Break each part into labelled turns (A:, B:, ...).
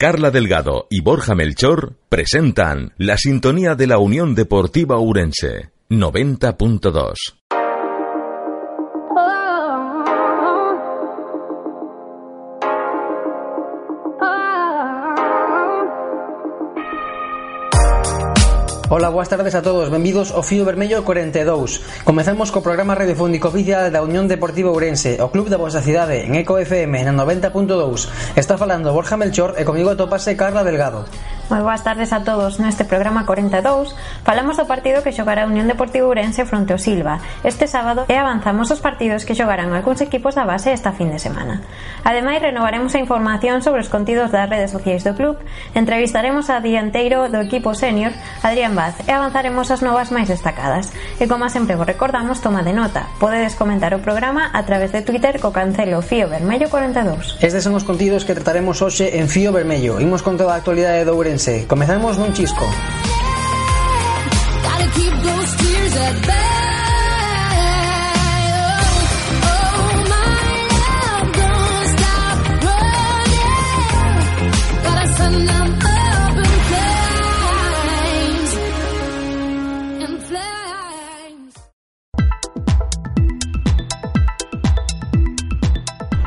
A: Carla Delgado y Borja Melchor presentan la sintonía de la Unión Deportiva Urense 90.2.
B: Ola, boas tardes a todos, benvidos ao Fío Vermello 42 Comezamos co programa radiofónico oficial da Unión Deportiva Ourense O club da vosa cidade, en EcoFM, na 90.2 Está falando Borja Melchor e comigo atopase Carla Delgado.
C: Moi boas tardes a todos. Neste programa 42 falamos do partido que xogará a Unión Deportiva Ourense fronte ao Silva este sábado e avanzamos os partidos que xogarán algúns equipos da base esta fin de semana. Ademais, renovaremos a información sobre os contidos das redes sociais do club, entrevistaremos a dianteiro do equipo senior, Adrián Vaz, e avanzaremos as novas máis destacadas. E como sempre vos recordamos, toma de nota. Podedes comentar o programa a través de Twitter co cancelo Fío Vermello 42.
B: Estes son os contidos que trataremos hoxe en Fío Vermello. Imos con toda a actualidade do Ourense Ourense. Comezamos nun chisco.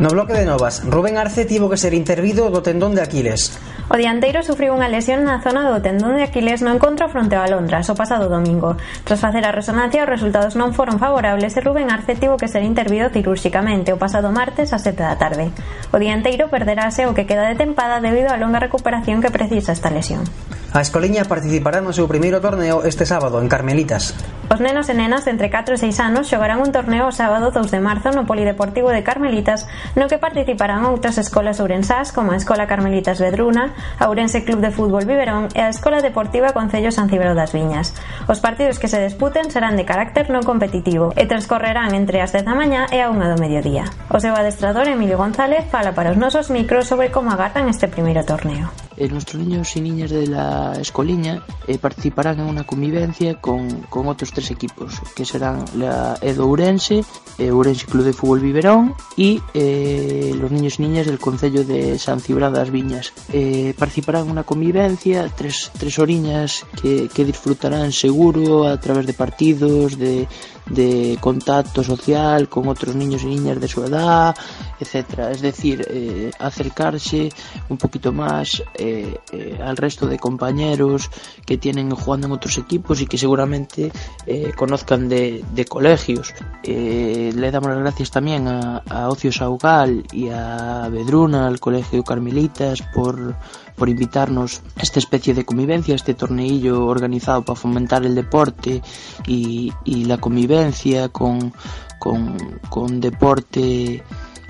B: No bloque de novas, Rubén Arce tivo que ser intervido do tendón de Aquiles.
C: O dianteiro sufriu unha lesión na zona do tendón de Aquiles no encontro fronte ao Londras o pasado domingo. Tras facer a resonancia, os resultados non foron favorables e Rubén Arce tivo que ser intervido cirúrxicamente o pasado martes a 7 da tarde. O dianteiro perderase o que queda de tempada debido á longa recuperación que precisa esta lesión.
B: A Escoliña participará no seu primeiro torneo este sábado en Carmelitas.
C: Os nenos e nenas de entre 4 e 6 anos xogarán un torneo o sábado 2 de marzo no Polideportivo de Carmelitas no que participarán outras escolas ourensás como a Escola Carmelitas Vedruna, a Ourense Club de Fútbol Viverón e a Escola Deportiva Concello San Cibrao das Viñas. Os partidos que se disputen serán de carácter non competitivo e transcorrerán entre as 10 da mañá e a 1 do mediodía. O seu adestrador Emilio González fala para os nosos micros sobre como agardan este primeiro torneo.
D: Eh, nuestros niños y niñas de la escoliña eh, participarán en una convivencia con, con, otros tres equipos, que serán la Edo Urense, eh, Urense Club de Fútbol Biberón y eh, los niños y niñas del Concello de San Cibradas Viñas. Eh, participarán en una convivencia, tres, tres oriñas que, que disfrutarán seguro a través de partidos, de, de contacto social con otros niños y niñas de su edad, etcétera. Es decir, acercarse un poquito más eh, eh, al resto de compañeros que tienen jugando en otros equipos y que seguramente eh, conozcan de, colegios. Le damos las gracias también a, a Ocio Saugal y a Bedruna, al Colegio Carmelitas, por por invitarnos a esta especie de convivencia, este torneillo organizado para fomentar el deporte y, la convivencia con, con, con, deporte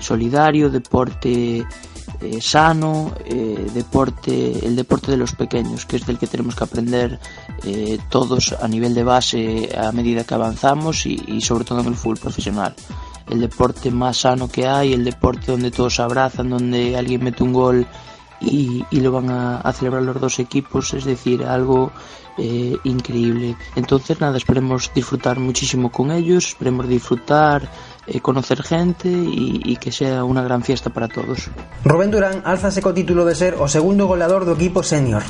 D: solidario, deporte eh, sano, eh, deporte, el deporte de los pequeños, que es del que tenemos que aprender eh, todos a nivel de base a medida que avanzamos y, sobre todo en el fútbol profesional el deporte más sano que hay, el deporte donde todos se abrazan, donde alguien mete un gol y, y lo van a, a, celebrar los dos equipos, es decir, algo increíble. Entonces, nada, esperemos disfrutar muchísimo con ellos, esperemos disfrutar, e conocer gente e, e que sea unha gran fiesta para todos.
B: Rubén Durán alzase co título de ser o segundo goleador do equipo senior.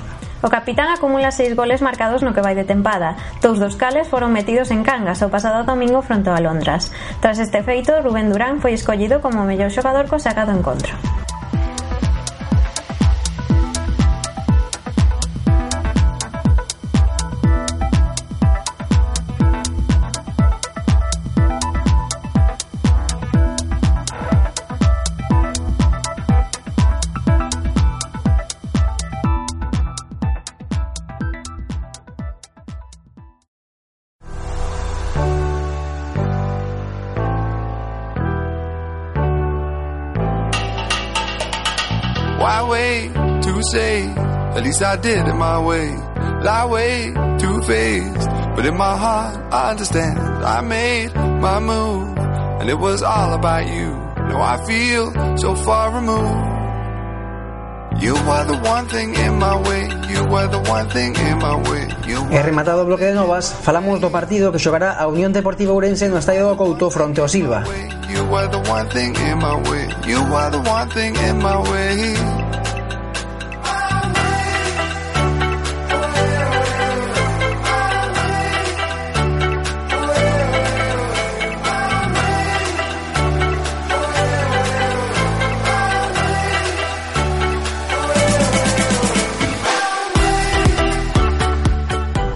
C: O capitán acumula seis goles marcados no que vai de tempada, dous dos cales foron metidos en Cangas o pasado domingo fronte a Londras. Tras este feito, Rubén Durán foi escollido como o mellor xogador co sacado encontro.
E: At least I did it my way. Lie way too faced. But in my heart, I understand. I made my move. And it was all about you. Now I feel so far removed. You were the one thing in my way. You were the one thing in my way.
B: E rematado o bloque de novas, falamos do partido que xogará a Unión Deportiva Ourense no Estadio do Couto fronte ao Silva.
E: You were the one thing in my way. You were the one thing in my way.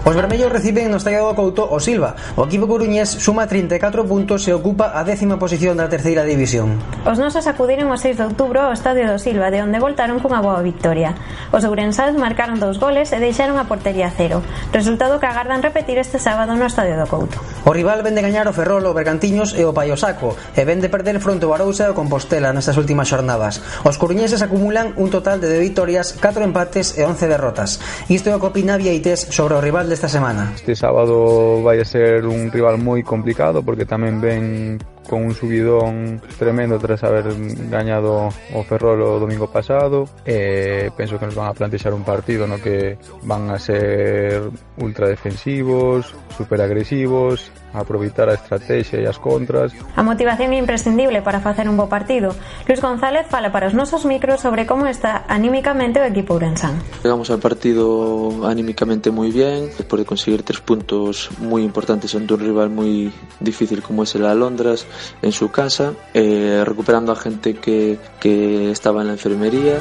B: Os vermellos reciben no estallado do Couto o Silva. O equipo coruñés suma 34 puntos e ocupa a décima posición da terceira división.
C: Os nosos acudiron o 6 de outubro ao estadio do Silva, de onde voltaron cunha boa victoria. Os ourensáns marcaron dous goles e deixaron a portería cero. Resultado que agardan repetir este sábado no estadio do Couto.
B: O rival vende gañar o Ferrol, o Bergantiños e o Paiosaco e vende perder fronte o Arousa e o Compostela nestas últimas xornadas. Os coruñeses acumulan un total de 10 victorias, 4 empates e 11 derrotas. Isto é o que opina Vieites sobre o rival de esta semana?
F: Este sábado vai a ser un rival moi complicado porque tamén ven con un subidón tremendo tras haber gañado o Ferrol o domingo pasado e penso que nos van a plantexar un partido no que van a ser ultra defensivos, super agresivos aproveitar a estrategia e as contras.
C: A motivación é imprescindible para facer un bo partido. Luis González fala para os nosos micros sobre como está anímicamente o equipo Urensán.
G: Llegamos al partido anímicamente moi bien, despois de conseguir tres puntos moi importantes ante un rival moi difícil como es el Alondras, en su casa, eh, recuperando a gente que, que estaba en la enfermería.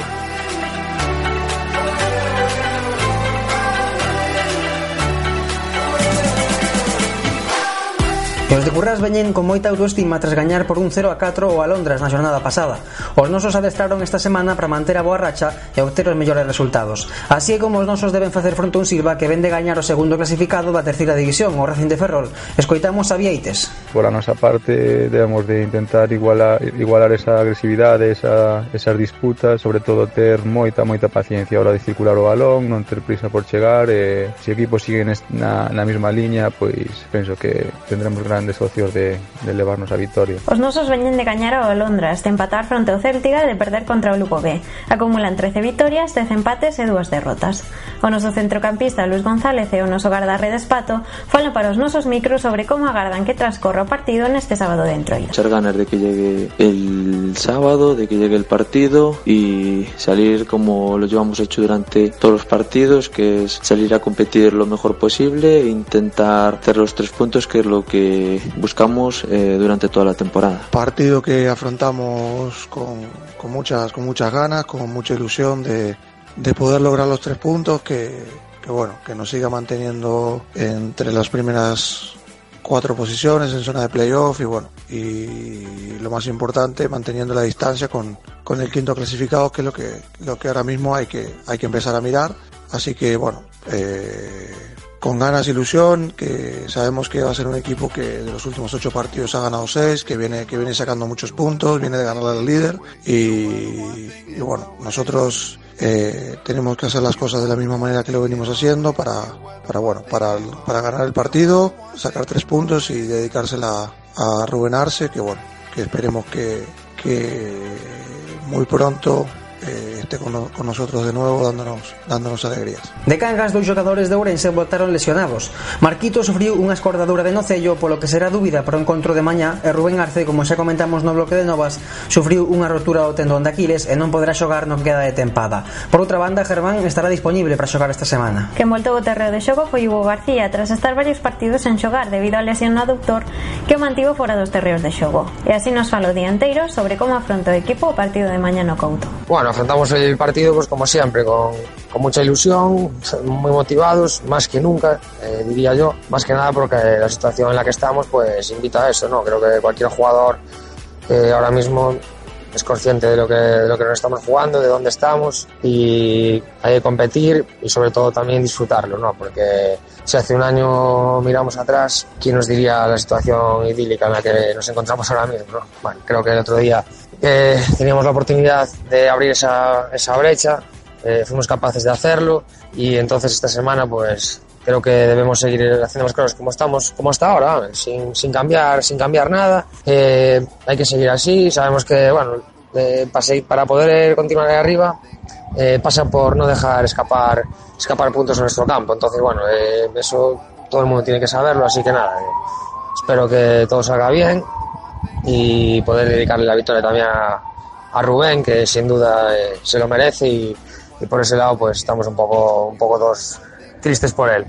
B: Camurrás veñen con moita autoestima tras gañar por un 0 a 4 o a Londres na xornada pasada. Os nosos adestraron esta semana para manter a boa racha e obter os mellores resultados. Así é como os nosos deben facer fronte a un Silva que vende gañar o segundo clasificado da terceira división, o Racing de Ferrol. Escoitamos a Vieites.
F: Por a nosa parte debemos de intentar igualar, igualar esa agresividade, esa, esas disputas, sobre todo ter moita, moita paciencia a hora de circular o balón, non ter prisa por chegar e se o equipo sigue na, na mesma liña, pois penso que tendremos grandes socios de, de levarnos a victoria.
C: Os nosos veñen de gañar ao Londras, de empatar fronte ao Céltiga e de perder contra o Lugo B. Acumulan 13 vitorias, 10 empates e dúas derrotas. O noso centrocampista Luis González e o noso guardarredes Pato falan para os nosos micros sobre como agardan que transcorra o partido neste sábado de Entroido.
G: Echar ganas de que llegue el sábado, de que llegue el partido y salir como lo llevamos hecho durante todos los partidos, que es salir a competir lo mejor posible e intentar hacer los tres puntos, que es lo que buscamos eh, durante toda la temporada.
H: Partido que afrontamos con, con, muchas, con muchas ganas, con mucha ilusión de, de poder lograr los tres puntos, que, que bueno, que nos siga manteniendo entre las primeras cuatro posiciones en zona de playoff y bueno, y lo más importante, manteniendo la distancia con, con el quinto clasificado, que es lo que, lo que ahora mismo hay que, hay que empezar a mirar. Así que bueno, eh, con ganas e ilusión, que sabemos que va a ser un equipo que de los últimos ocho partidos ha ganado seis, que viene, que viene sacando muchos puntos, viene de ganar al líder. Y, bueno, nosotros eh, tenemos que hacer las cosas de la misma manera que lo venimos haciendo para, para bueno, para, para ganar el partido, sacar tres puntos y dedicársela a Rubén Arce, que bueno, que esperemos que, que muy pronto eh, esté con, con, nosotros de nuevo dándonos, dándonos alegrías.
B: De Cangas, dous xogadores de Ourense voltaron lesionados. Marquito sufriu unha escordadura de nocello polo que será dúbida para o encontro de mañá e Rubén Arce, como xa comentamos no bloque de novas, sufriu unha rotura ao tendón de Aquiles e non poderá xogar no que queda de tempada. Por outra banda, Germán estará disponible para xogar esta semana.
C: Que voltou o terreo de xogo foi Hugo García tras estar varios partidos en xogar debido á lesión no aductor que o mantivo fora dos terreos de xogo. E así nos falo dianteiro sobre como afronta o equipo o partido de mañá no Couto.
I: Bueno, afrontamos el partido pues como siempre, con, con mucha ilusión, muy motivados, más que nunca, eh, diría yo, más que nada porque la situación en la que estamos pues invita a eso, ¿no? Creo que cualquier jugador eh, ahora mismo es consciente de lo, que, de lo que nos estamos jugando, de dónde estamos y hay que competir y sobre todo también disfrutarlo, ¿no? Porque si hace un año miramos atrás, ¿quién nos diría la situación idílica en la que nos encontramos ahora mismo, ¿no? Bueno, creo que el otro día eh, teníamos la oportunidad de abrir esa, esa brecha, eh, fuimos capaces de hacerlo y entonces esta semana pues creo que debemos seguir haciendo las cosas como estamos, como hasta ahora, sin, sin cambiar, sin cambiar nada. Eh, hay que seguir así. Sabemos que, bueno, eh, para poder continuar ahí arriba eh, pasa por no dejar escapar, escapar puntos en nuestro campo. Entonces, bueno, eh, eso todo el mundo tiene que saberlo. Así que nada, espero que todo salga bien y poder dedicarle la victoria también a, Rubén, que sin duda se lo merece y, por ese lado pues estamos un poco, un poco dos tristes por él.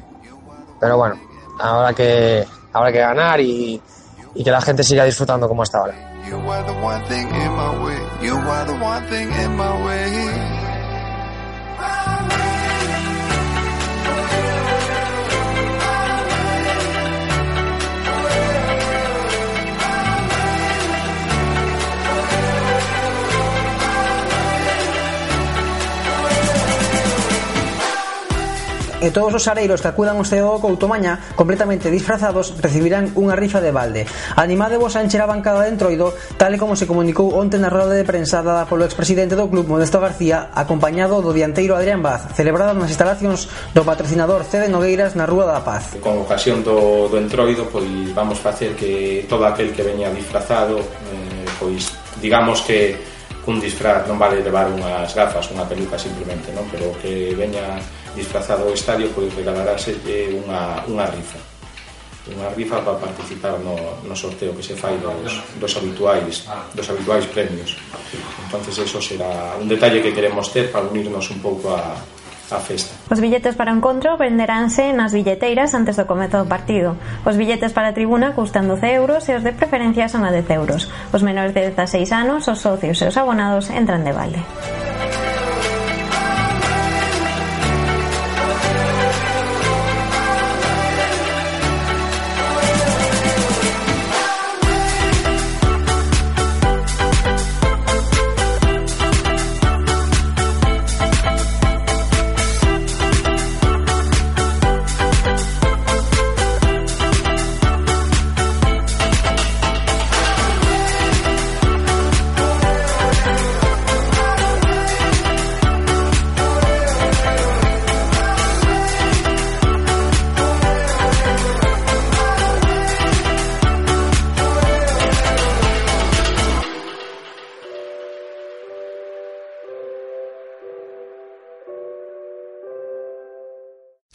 I: Pero bueno, habrá que, habrá que ganar y, y que la gente siga disfrutando como hasta ahora.
B: e todos os areiros que acudan ao Ceo do Couto mañá completamente disfrazados recibirán unha rifa de balde. Animadevos a encher a bancada de Entroido, tal e como se comunicou onte na roda de prensa dada polo expresidente do club Modesto García, acompañado do dianteiro Adrián Baz, celebrada nas instalacións do patrocinador Cede Nogueiras na Rúa da Paz.
J: Con ocasión do, do Entroido, pois vamos facer que todo aquel que veña disfrazado, eh, pois digamos que cun disfraz non vale levar unhas gafas, unha peluca simplemente, non? pero que veña disfrazado ao estadio pois regalarase unha, unha rifa unha rifa para participar no, no sorteo que se fai dos, dos habituais dos habituais premios entonces eso será un detalle que queremos ter para unirnos un pouco a, a festa.
C: Os billetes para o encontro venderánse nas billeteiras antes do comezo do partido. Os billetes para a tribuna custan 12 euros e os de preferencia son a 10 euros. Os menores de 16 anos, os socios e os abonados entran de balde.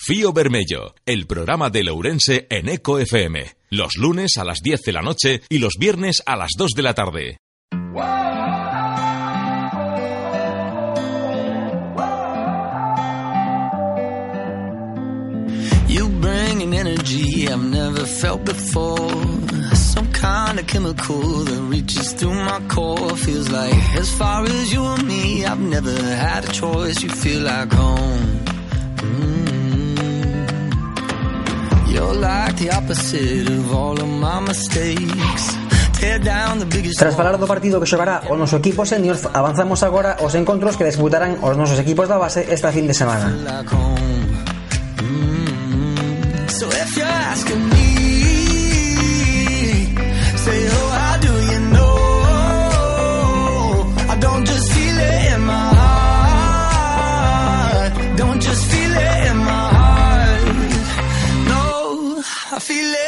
A: Fío Bermello, el programa de Lourense en Eco FM, los lunes a las 10 de la noche y los viernes a las 2 de la tarde.
K: You bring an energy I've never felt before. Some kind of chemical that reaches through my core. Feels like as far as you and me, I've never had a choice. You feel like home.
B: Tras falar do partido que xogará o noso equipo senior, avanzamos agora aos encontros que disputarán os nosos equipos da base esta fin de semana.
K: like home. Mm. So if you're asking me, feel it.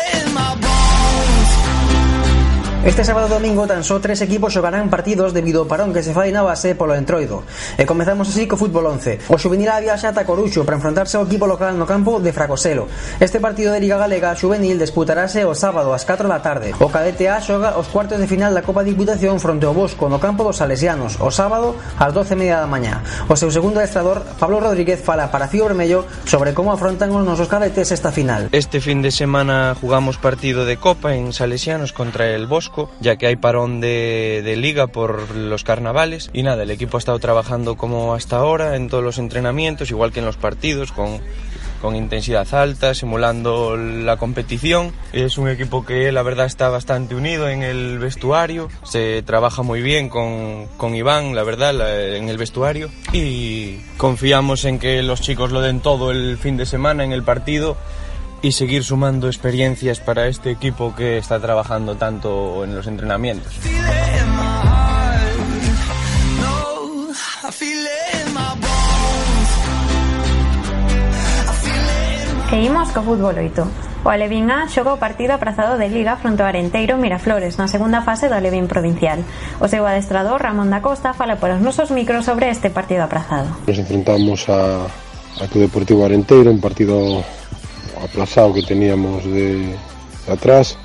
B: Este sábado domingo tan só tres equipos xogarán partidos debido ao parón que se fai na base polo entroido. E comezamos así co fútbol 11. O Xuvenil A viaxa ata Coruxo para enfrontarse ao equipo local no campo de Fracoselo. Este partido de Liga Galega Xuvenil disputarase o sábado ás 4 da tarde. O Cadete A xoga os cuartos de final da Copa de Diputación fronte ao Bosco no campo dos Salesianos o sábado ás 12:30 da mañá. O seu segundo adestrador, Pablo Rodríguez, fala para Fío Vermello sobre como afrontan os nosos cadetes esta final.
L: Este fin de semana jugamos partido de Copa en Salesianos contra el Bosco ya que hay parón de, de liga por los carnavales. Y nada, el equipo ha estado trabajando como hasta ahora en todos los entrenamientos, igual que en los partidos, con, con intensidad alta, simulando la competición. Es un equipo que la verdad está bastante unido en el vestuario, se trabaja muy bien con, con Iván, la verdad, la- en el vestuario. Y confiamos en que los chicos lo den todo el fin de semana en el partido y seguir sumando experiencias para este equipo que está trabajando tanto en los entrenamientos.
C: E imos co fútbol 8. O Alevín A xoga o partido aprazado de Liga fronte ao Arenteiro Miraflores na segunda fase do Alevín Provincial. O seu adestrador, Ramón da Costa, fala por os nosos micros sobre este partido aprazado.
M: Nos enfrentamos a, a Club Deportivo Arenteiro, un partido aplazado que teníamos de, atrás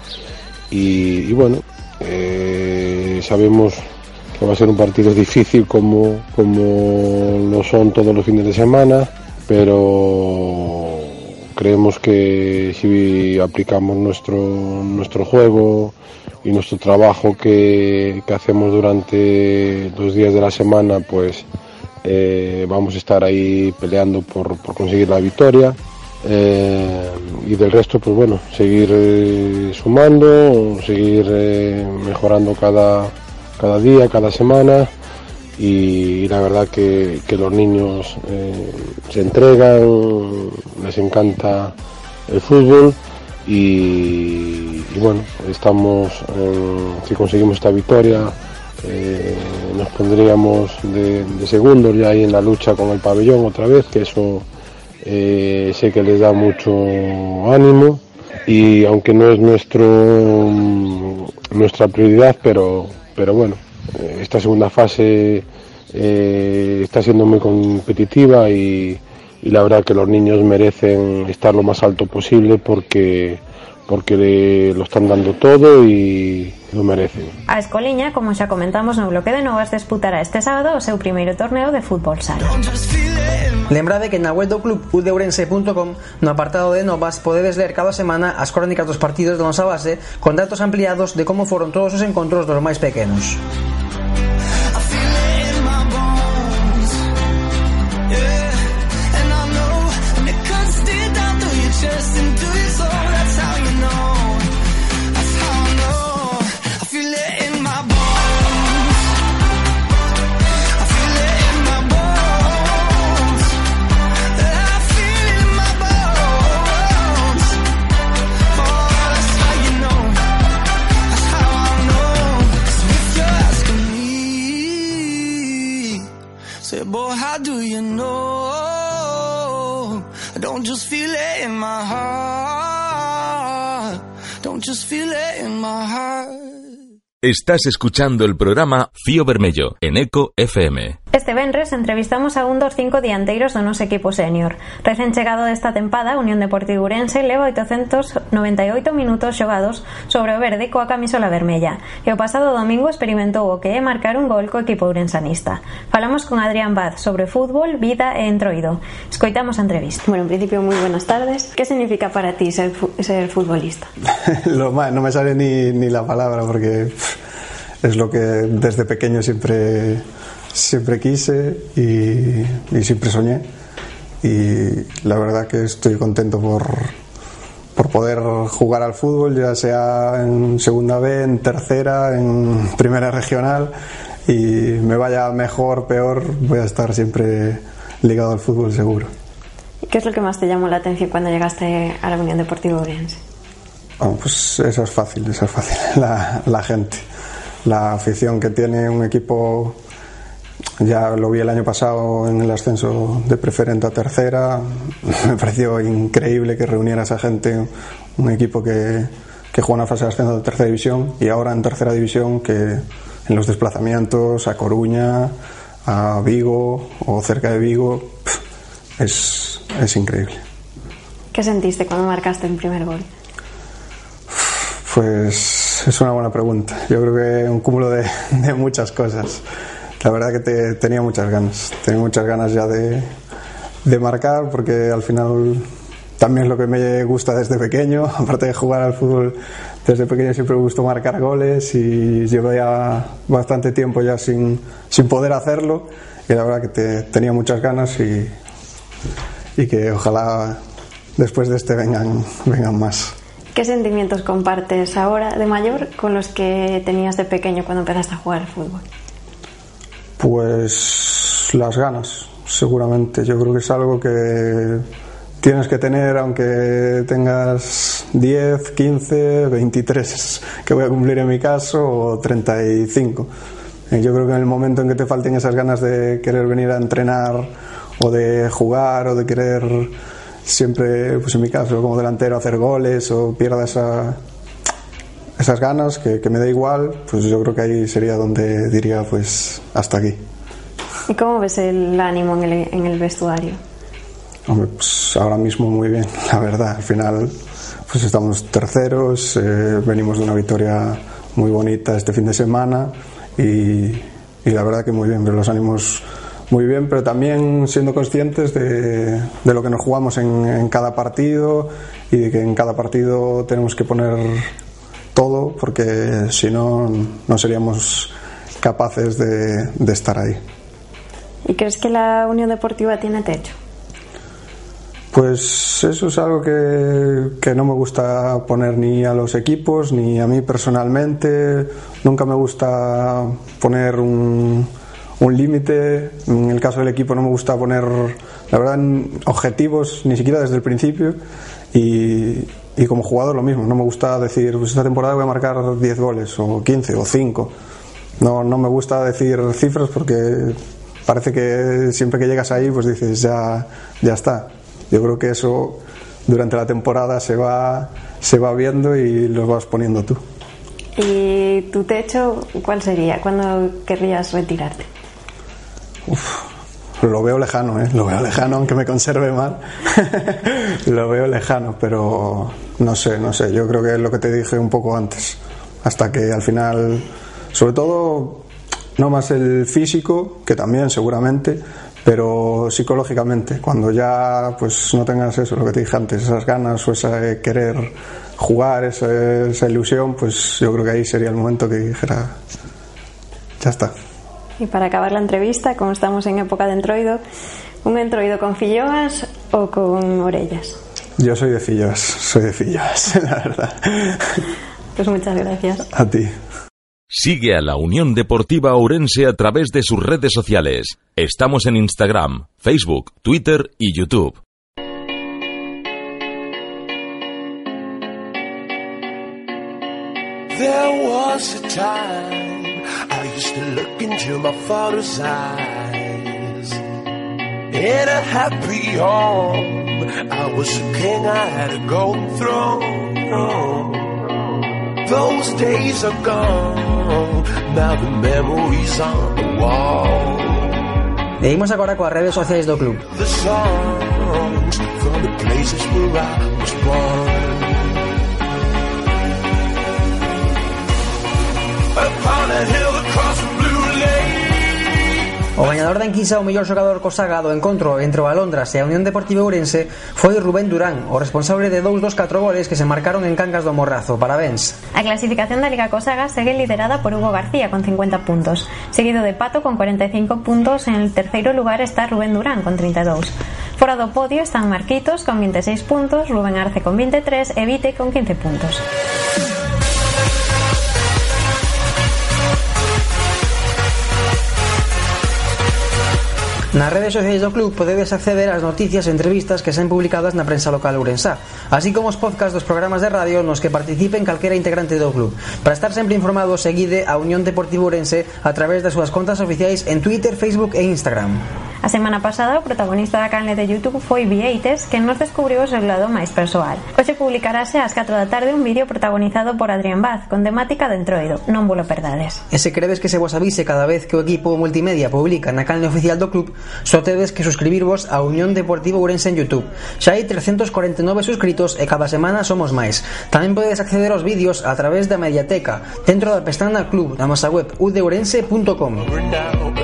M: y, bueno, eh, sabemos que va a ser un partido difícil como, como lo son todos los fines de semana, pero creemos que si aplicamos nuestro, nuestro juego y nuestro trabajo que, que hacemos durante los días de la semana, pues eh, vamos a estar ahí peleando por conseguir la victoria. Eh, y del resto, pues bueno, seguir eh, sumando, seguir eh, mejorando cada, cada día, cada semana. Y, la verdad que, los niños se entregan, les encanta el fútbol. Y, bueno, estamos, si conseguimos esta victoria, nos pondríamos de, segundos ya ahí en la lucha con el pabellón otra vez, que eso eh, sé que les da mucho ánimo y aunque no es nuestro nuestra prioridad, pero, pero bueno, esta segunda fase eh, está siendo muy competitiva y, y, la verdad que los niños merecen estar lo más alto posible porque porque lo están dando todo y lo merecen.
C: A Escoliña, como xa comentamos no bloque de novas, disputará este sábado o seu primeiro torneo de fútbol sala.
B: Lembrade que na web do club udeurense.com no apartado de novas podedes ler cada semana as crónicas dos partidos da nosa base con datos ampliados de como foron todos os encontros dos máis pequenos.
A: Estás escuchando el programa Fío Bermello en Eco FM.
C: Este venres entrevistamos a un dos cinco dianteiros do noso equipo senior. Recén chegado desta tempada, Unión Deportiva Urense leva 898 minutos xogados sobre o verde coa camisola vermella e o pasado domingo experimentou o que é marcar un gol co equipo urensanista. Falamos con Adrián Baz sobre fútbol, vida e entroido. Escoitamos a entrevista. Bueno, en principio, moi buenas tardes. Que significa para ti ser, ser futbolista?
N: lo más, no me sale ni, ni la palabra porque es lo que desde pequeño siempre, siempre quise y, y siempre soñé. Y la verdad que estoy contento por, por poder jugar al fútbol, ya sea en segunda B, en tercera, en primera regional y me vaya mejor, peor, voy a estar siempre ligado al fútbol seguro.
C: ¿Qué es lo que más te llamó la atención cuando llegaste a la Unión Deportiva Oriense?
N: Bueno, pues eso es fácil, eso es fácil, la, la gente la afición que tiene un equipo ya lo vi el año pasado en el ascenso de preferente a tercera me pareció increíble que reuniera a esa gente un equipo que, que juega una fase de ascenso de tercera división y ahora en tercera división que en los desplazamientos a Coruña a Vigo o cerca de Vigo es, es increíble
C: ¿Qué sentiste cuando marcaste el primer gol?
N: Pues es una buena pregunta. Yo creo que un cúmulo de, muchas cosas. La verdad que te, tenía muchas ganas. Tenía muchas ganas ya de, de marcar porque al final también es lo que me gusta desde pequeño. Aparte de jugar al fútbol desde pequeño siempre me gustó marcar goles y llevo ya bastante tiempo ya sin, sin poder hacerlo. Y la verdad que te, tenía muchas ganas y, y que ojalá después de este vengan, vengan más.
C: ¿Qué sentimientos compartes ahora de mayor con los que tenías de pequeño cuando empezaste a jugar al fútbol?
N: Pues las ganas, seguramente. Yo creo que es algo que tienes que tener aunque tengas 10, 15, 23, que voy a cumplir en mi caso, o 35. Yo creo que en el momento en que te falten esas ganas de querer venir a entrenar o de jugar o de querer siempre, pues en mi caso, como delantero, hacer goles o pierda esa, esas ganas, que, me da igual, pues yo creo que ahí sería donde diría, pues hasta aquí.
C: ¿Y cómo ves el ánimo en el, en el vestuario?
N: Hombre, pues ahora mismo muy bien, la verdad. Al final, pues estamos terceros, eh, venimos de una victoria muy bonita este fin de semana y, y la verdad que muy bien, los ánimos muy bien, pero también siendo conscientes de, de lo que nos jugamos en, en, cada partido y de que en cada partido tenemos que poner todo porque si no, no seríamos capaces de, de estar ahí.
C: ¿Y crees que la Unión Deportiva tiene techo?
N: Pues eso es algo que, que, no me gusta poner ni a los equipos ni a mí personalmente. Nunca me gusta poner un, un límite. En el caso del equipo no me gusta poner, la verdad, objetivos ni siquiera desde el principio. Y, y como jugador lo mismo, no me gusta decir, pues esta temporada voy a marcar 10 goles o 15 o 5. No, no me gusta decir cifras porque parece que siempre que llegas ahí pues dices ya, ya está. Yo creo que eso durante la temporada se va, se va viendo y lo vas poniendo tú.
C: ¿Y tu techo cuál sería? ¿Cuándo querrías retirarte?
N: Uf, lo veo lejano, ¿eh? lo veo lejano, aunque me conserve mal. lo veo lejano, pero no sé, no sé. Yo creo que es lo que te dije un poco antes. Hasta que al final, sobre todo, no más el físico, que también seguramente, pero psicológicamente, cuando ya pues no tengas eso, lo que te dije antes, esas ganas o ese querer jugar, esa, esa ilusión, pues yo creo que ahí sería el momento que dijera, ya está.
C: Y para acabar la entrevista, como estamos en época de entroido, ¿un entroido con filloas o con orellas?
N: Yo soy de filloas, soy de filloas, la verdad.
C: Pues muchas gracias.
N: A ti.
A: Sigue a la Unión Deportiva Ourense a través de sus redes sociales. Estamos en Instagram, Facebook, Twitter y YouTube.
K: There was a time To look into my father's eyes. In a happy home, I was a king, I had a golden throne. Those days are gone, now the memories on the wall.
B: Seguimos agora coas redes sociais do club.
K: The songs from the places where I was born. Upon a hill
B: O gañador da enquisa o mellor xogador cosaga do encontro entre o Alondras e a Unión Deportiva Ourense foi Rubén Durán, o responsable de dous dos catro goles que se marcaron en Cangas do Morrazo. Parabéns.
C: A clasificación da Liga Cosaga segue liderada por Hugo García con 50 puntos, seguido de Pato con 45 puntos, en el terceiro lugar está Rubén Durán con 32. Fora do podio están Marquitos con 26 puntos, Rubén Arce con 23 e Vite con 15 puntos.
B: Nas redes sociais do club podedes acceder ás noticias e entrevistas que sen publicadas na prensa local ourensá, así como os podcast dos programas de radio nos que participen calquera integrante do club. Para estar sempre informado, seguide a Unión Deportiva Ourense a través das súas contas oficiais en Twitter, Facebook e Instagram.
C: A semana pasada, o protagonista da canle de YouTube foi Vieites, que nos descubriu o seu lado máis persoal. Hoxe publicarase ás 4 da tarde un vídeo protagonizado por Adrián Vaz, con temática de entroido. Non vos perdades.
B: E se credes que se vos avise cada vez que o equipo multimedia publica na canle oficial do club, só tedes que suscribirvos a Unión Deportivo Ourense en YouTube. Xa hai 349 suscritos e cada semana somos máis. Tamén podedes acceder aos vídeos a través da Mediateca, dentro da pestana Club, da nosa web udeurense.com.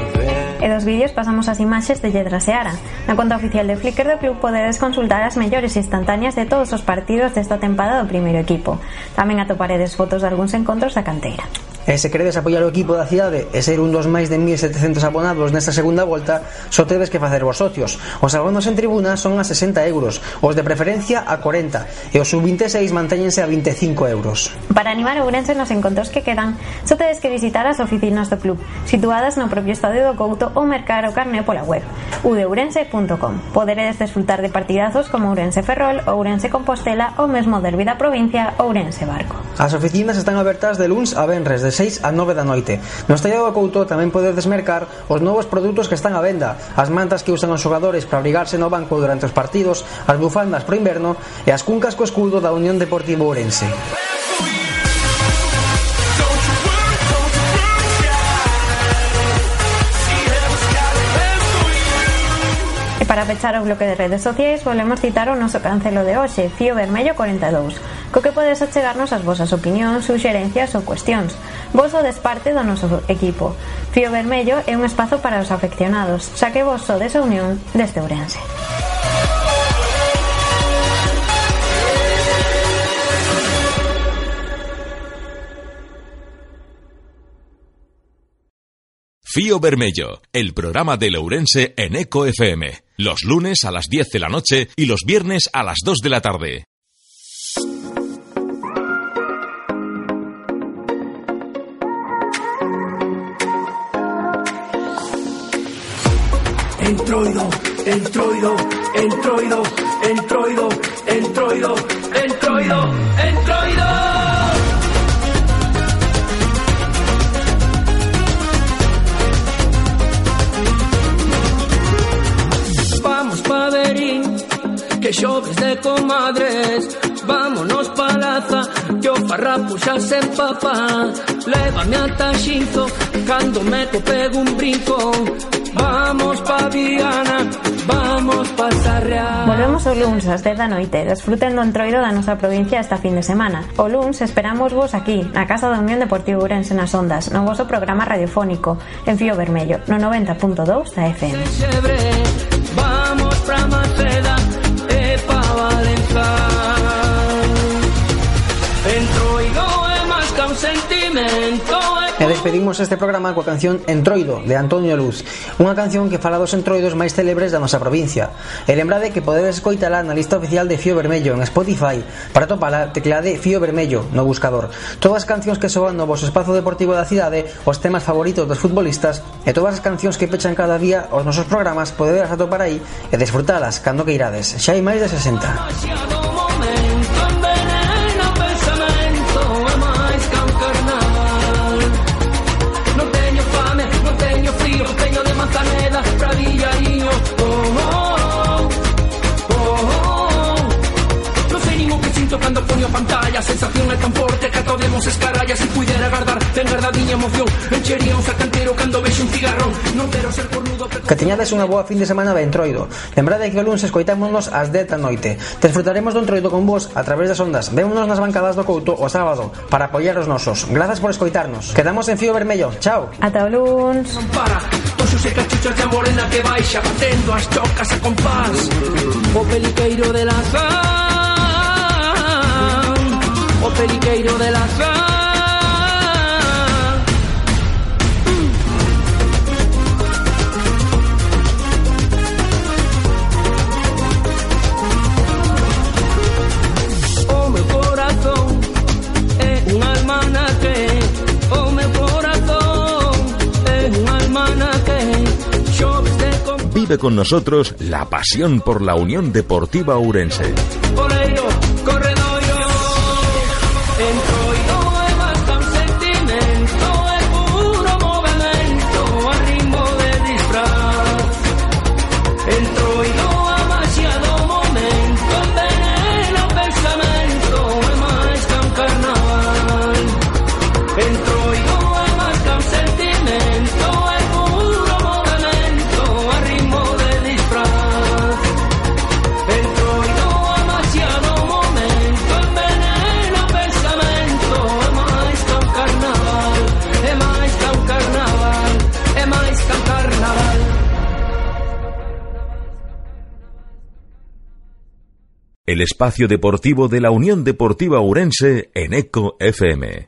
C: E dos vídeos pasamos ás imaxes de Lledra Seara. Na conta oficial de Flickr do club podedes consultar as mellores instantáneas de todos os partidos desta tempada do primeiro equipo. Tamén atoparedes fotos de algúns encontros da canteira.
B: E se queredes apoiar o equipo da cidade e ser un dos máis de 1.700 abonados nesta segunda volta, só tedes que facer vos socios. Os abonos en tribuna son a 60 euros, os de preferencia a 40 e os sub-26 mantéñense a 25 euros.
C: Para animar a Ourense nos encontros que quedan, só tedes que visitar as oficinas do club, situadas no propio estadio do Couto ou mercar o carné pola web, udeurense.com. Poderedes desfrutar de partidazos como Ourense Ferrol, Ourense Compostela ou mesmo derbi da provincia Ourense Barco.
B: As oficinas están abertas de luns a venres de 6 a 9 da noite. No Estallado do Couto tamén podedes mercar os novos produtos que están á venda, as mantas que usan os xogadores para abrigarse no banco durante os partidos, as bufandas pro inverno e as cuncas co escudo da Unión Deportiva Ourense.
C: Para pechar o bloque de redes sociais volvemos citar o noso cancelo de hoxe, Fío Vermello 42, co que podes achegarnos as vosas opinións, suxerencias ou cuestións. Vos o desparte do noso equipo. Fío Vermello é un espazo para os afeccionados, xa que vos sodes a unión deste Ourense.
A: Fío Bermello, el programa de Lourense en Eco FM. Los lunes a las 10 de la noche y los viernes a las 2 de la tarde.
O: entroido, entroido, entroido, entroido, entroido, entroido, entroido. que xogues de comadres. Vámonos pa laza, que o farrapo xa se empapa. Lévame a taxinzo, cando me pego un brinco. Vamos pa Viana, vamos pa Sarriá.
C: Volvemos o Luns ás 10 da noite. Desfruten do entroido da nosa provincia esta fin de semana. O Luns esperamos vos aquí, na Casa da Unión Deportivo Urense nas Ondas No voso programa radiofónico, en Fío Vermello, no 90.2 da FM
O: E
B: despedimos este programa coa canción Entroido de Antonio Luz. Unha canción que fala dos entroidos máis célebres da nosa provincia. E lembrade que podedes escoitala na lista oficial de Fío Vermello en Spotify Para topala tecleade Fío Vermello no buscador. Todas as cancións que soan no vosso espazo deportivo da cidade Os temas favoritos dos futbolistas E todas as cancións que pechan cada día os nosos programas Podedes atopar aí e desfrutalas cando que irades Xa hai máis de 60
O: se catodemos escarallas e puidera agardar ten gardadiña emoción. Enchería un sacantero cando vexo un cigarrón. Non quero ser cornudo
B: que teñades unha boa fin de semana ben troido. Lembrade que o lunes escoitámonos ás 10 da noite. Desfrutaremos dun troido con vos a través das ondas. Vémonos nas bancadas do Couto o sábado para apoiar os nosos. Grazas por escoitarnos. Quedamos en Fío Vermello. Chao.
C: Ata o lunes non
O: para toxos e cachuchas de morena que baixa batendo as chocas a compás. O peliqueiro de las un almanaque. Xoves de con
A: Vive con nosotros la pasión por la Unión Deportiva Ourense. El espacio deportivo de la Unión Deportiva Ourense en Eco FM.